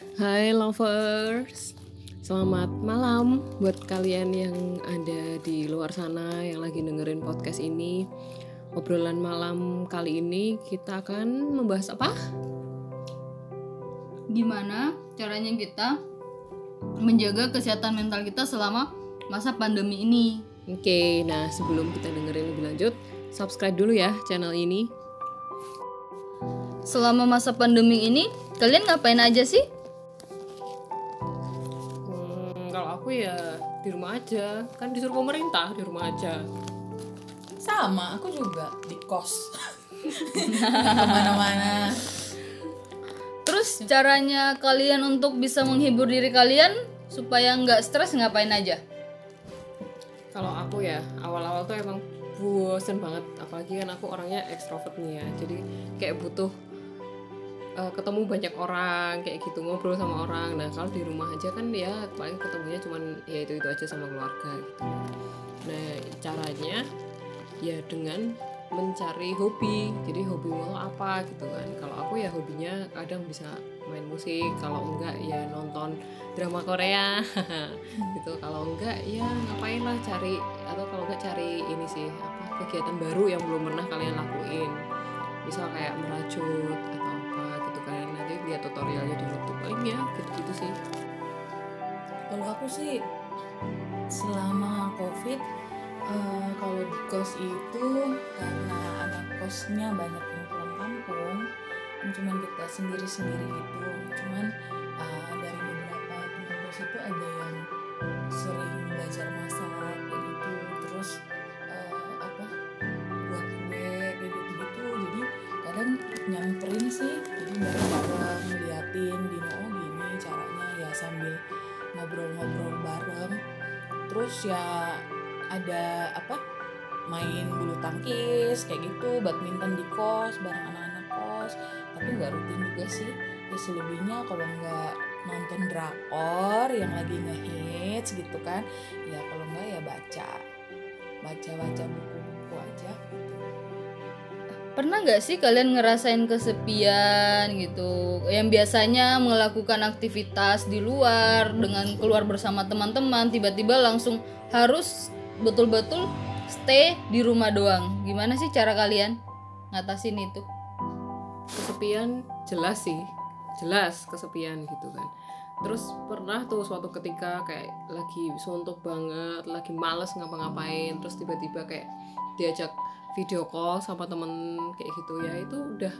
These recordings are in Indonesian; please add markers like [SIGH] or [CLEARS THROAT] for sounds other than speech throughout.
Hai lovers, selamat malam buat kalian yang ada di luar sana yang lagi dengerin podcast ini. Obrolan malam kali ini kita akan membahas apa? Gimana caranya kita menjaga kesehatan mental kita selama masa pandemi ini? Oke, nah sebelum kita dengerin lebih lanjut, subscribe dulu ya channel ini. Selama masa pandemi ini, kalian ngapain aja sih? Aku ya di rumah aja, kan disuruh pemerintah di rumah aja. Sama, aku juga di kos. [LAUGHS] Ke mana-mana. Terus caranya kalian untuk bisa menghibur diri kalian supaya nggak stres ngapain aja? Kalau aku ya awal-awal tuh emang bosen banget, apalagi kan aku orangnya ekstrovert nih ya, jadi kayak butuh uh, ketemu banyak orang kayak gitu ngobrol sama orang. Nah kalau di rumah aja kan ya paling ketemunya cuman ya itu itu aja sama keluarga gitu. Nah caranya ya dengan mencari hobi. Jadi hobi lo apa gitu kan. Kalau aku ya hobinya kadang bisa main musik. Kalau enggak ya nonton drama Korea. [LAUGHS] Gitu. Kalau enggak ya ngapain lah cari atau kalau enggak cari ini sih apa kegiatan baru yang belum pernah kalian lakuin. Misal kayak merajut tutorialnya di YouTube. Paling ya gitu-gitu sih. Kalau aku sih selama covid eh, kalau di kos itu karena anak kosnya banyak yang pulang kampung cuman kita sendiri-sendiri gitu. Cuman eh, dari beberapa teman kos itu ada yang sering belajar masak kayak gitu. Terus eh, apa buat kue gitu gitu jadi kadang nyamperin ngobrol-ngobrol bareng. Terus ya ada apa main bulu tangkis kayak gitu badminton di kos bareng anak-anak kos. Tapi nggak rutin juga sih. Ya selebihnya kalau nggak nonton drakor yang lagi ngehits gitu kan ya kalau nggak ya baca. Baca baca buku-buku aja Pernah nggak sih kalian ngerasain kesepian gitu? Yang biasanya melakukan aktivitas di luar dengan keluar bersama teman-teman, tiba-tiba langsung harus betul-betul stay di rumah doang. Gimana sih cara kalian ngatasin itu? kesepian jelas sih jelas kesepian gitu kan terus pernah tuh suatu ketika kayak lagi suntuk banget lagi males ngapa-ngapain terus tiba-tiba kayak diajak video call sama temen kayak gitu ya itu udah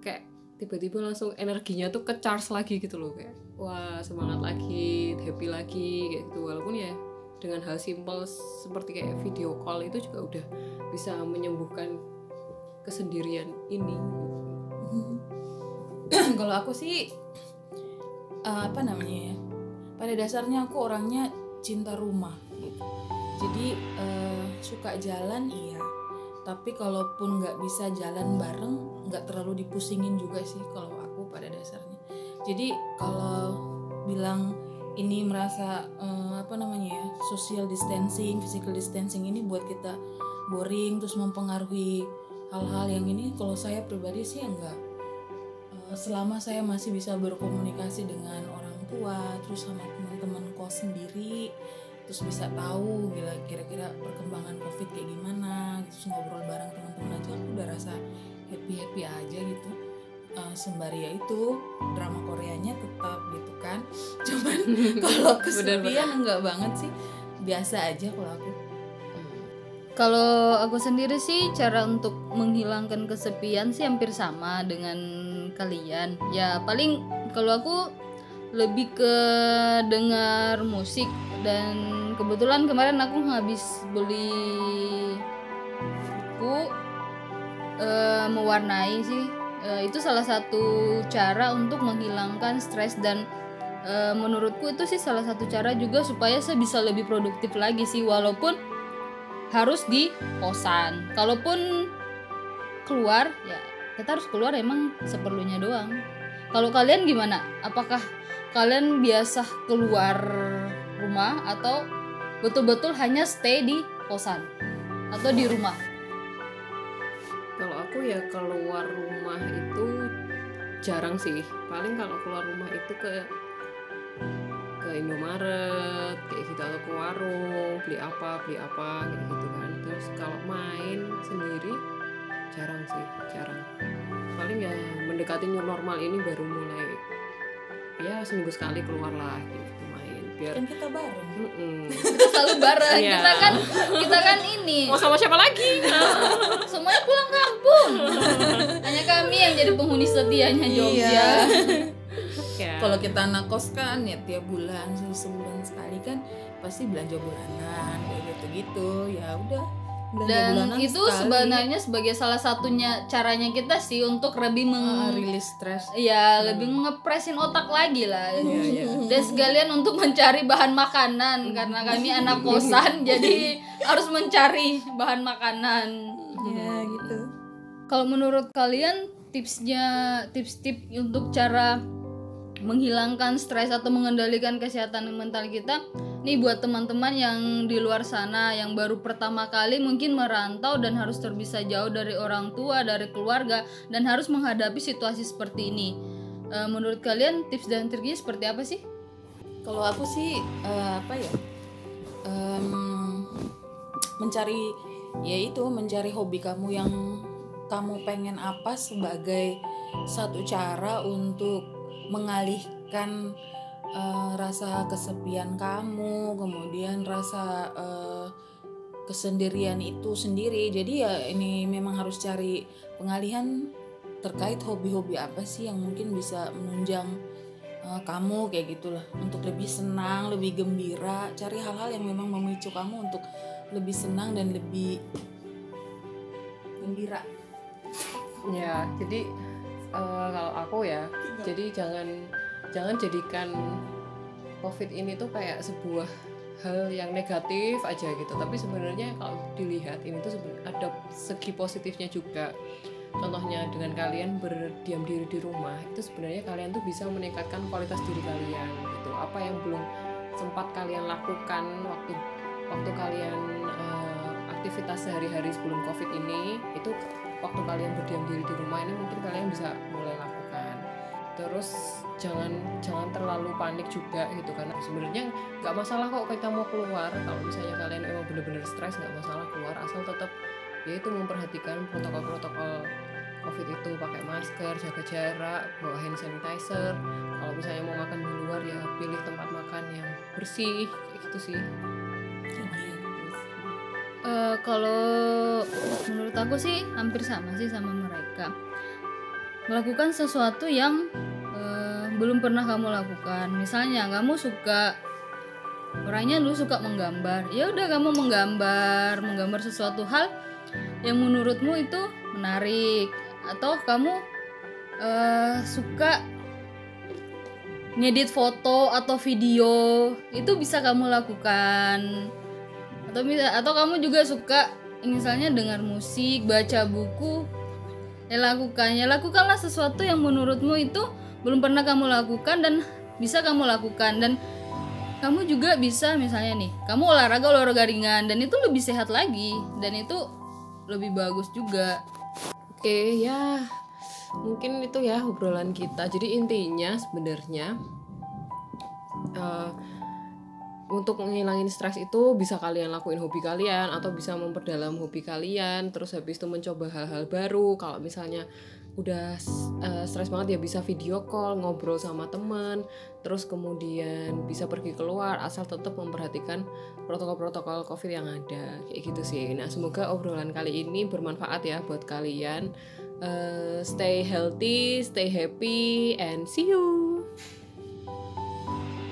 kayak tiba-tiba langsung energinya tuh ke charge lagi gitu loh kayak wah semangat lagi happy lagi kayak gitu. Walaupun ya dengan hal simple seperti kayak video call itu juga udah bisa menyembuhkan kesendirian ini. [CLEARS THROAT] Kalau aku sih eh, apa namanya ya pada dasarnya aku orangnya cinta rumah gitu. Jadi eh, suka jalan iya tapi kalaupun nggak bisa jalan bareng nggak terlalu dipusingin juga sih kalau aku pada dasarnya. Jadi kalau bilang ini merasa eh, apa namanya ya social distancing physical distancing ini buat kita boring terus mempengaruhi hal-hal yang ini kalau saya pribadi sih enggak Eh, selama saya masih bisa berkomunikasi dengan orang tua terus sama teman-teman kos sendiri terus bisa tahu gila kira-kira perkembangan covid kayak gimana terus ngobrol bareng teman-teman aja aku udah rasa happy happy aja gitu. Eh, sembari ya itu drama Koreanya tetap gitu kan. [LAUGHS] Cuman [LAUGHS] kalau kesepian enggak banget sih biasa aja kalau aku. Kalau aku sendiri sih cara untuk menghilangkan kesepian sih hampir sama dengan kalian. Ya paling kalau aku lebih ke dengar musik dan kebetulan kemarin aku habis beli buku eh, mewarnai sih. Eh, itu salah satu cara untuk menghilangkan stres dan eh, menurutku itu sih salah satu cara juga supaya saya bisa lebih produktif lagi sih walaupun harus di kosan. Kalaupun keluar ya kita harus keluar emang seperlunya doang. Kalau kalian gimana? Apakah kalian biasa keluar rumah atau betul-betul hanya stay di kosan atau di rumah? kalau aku ya keluar rumah itu jarang sih. Paling kalau keluar rumah itu ke ke Indomaret kayak gitu atau ke warung beli apa beli apa kayak gitu kan. Terus kalau main sendiri jarang sih jarang. Paling ya mendekati new normal ini baru mulai ya seminggu sekali keluar lah gitu main biar kan kita bareng. Mm-mm. kita [LAUGHS] selalu bareng. Iya. kita kan kita kan ini. Mau sama siapa lagi? Semuanya pulang kampung. [LAUGHS] Hanya kami yang jadi penghuni setianya Jogja. Iya. [LAUGHS] ya. kalau kita anak kos kan ya tiap bulan se- sebulan sekali kan pasti belanja bulanan kayak gitu gitu ya udah dan itu sekali. sebenarnya sebagai salah satunya caranya kita sih untuk lebih meng Ah, rilis stres ya lebih ngepresin otak lagi lah. Iya, iya. dan sekalian untuk mencari bahan makanan karena kami anak kosan [LAUGHS] jadi harus mencari bahan makanan. Ya gitu. Kalau menurut kalian tipsnya tips-tips untuk cara menghilangkan stres atau mengendalikan kesehatan mental kita nih buat teman-teman yang di luar sana yang baru pertama kali mungkin merantau dan harus terpisah jauh dari orang tua dari keluarga dan harus menghadapi situasi seperti ini. Eh, menurut kalian tips dan triknya seperti apa sih? Kalau aku sih eh, apa ya? Em, mencari ya itu mencari hobi kamu yang kamu pengen apa sebagai satu cara untuk mengalihkan eh, rasa kesepian kamu kemudian rasa eh, kesendirian itu sendiri. Jadi ya ini memang harus cari pengalihan terkait hobi-hobi apa sih yang mungkin bisa menunjang uh, kamu kayak gitulah. Untuk lebih senang lebih gembira cari hal-hal yang memang memicu kamu untuk lebih senang dan lebih gembira. Ya jadi kalau aku ya. Jadi jangan jangan jadikan covid ini tuh kayak sebuah hal yang negatif aja gitu. Tapi sebenarnya kalau dilihat ini tuh ada segi positifnya juga. Contohnya dengan kalian berdiam diri di rumah itu sebenarnya kalian tuh bisa meningkatkan kualitas diri kalian gitu. Apa yang belum sempat kalian lakukan waktu waktu kalian eh, aktivitas sehari-hari sebelum covid ini itu waktu kalian berdiam diri di rumah ini mungkin kalian bisa mulai lakukan terus jangan jangan terlalu panik juga gitu karena sebenarnya nggak masalah kok kita mau keluar. Kalau misalnya kalian emang bener-bener stres nggak masalah keluar asal tetap yaitu memperhatikan protokol-protokol covid itu. Pakai masker jaga jarak bawa hand sanitizer. Kalau misalnya mau makan di luar ya pilih tempat makan yang bersih gitu sih. Eh, kalau menurut aku sih hampir sama sih sama mereka. Melakukan sesuatu yang belum pernah kamu lakukan. Misalnya kamu suka orangnya dulu suka menggambar. Ya udah kamu menggambar menggambar sesuatu hal yang menurutmu itu menarik. Atau kamu eh, suka ngedit foto atau video itu bisa kamu lakukan. Atau atau kamu juga suka misalnya dengar musik baca buku ya lakukan ya lakukanlah sesuatu yang menurutmu itu belum pernah kamu lakukan dan bisa kamu lakukan. Dan kamu juga bisa misalnya nih kamu olahraga olahraga ringan dan itu lebih sehat lagi. Dan itu lebih bagus juga. Oke ya. Mungkin itu ya obrolan kita. Jadi intinya sebenarnya eh, untuk menghilangin stres itu bisa kalian lakuin hobi kalian atau bisa memperdalam hobi kalian. Terus habis itu mencoba hal-hal baru. Kalau misalnya udah eh, stres banget ya bisa video call ngobrol sama temen terus kemudian bisa pergi keluar asal tetap memperhatikan protokol-protokol covid yang ada kayak gitu sih. Nah semoga obrolan kali ini bermanfaat ya buat kalian. Eh, stay healthy stay happy and see you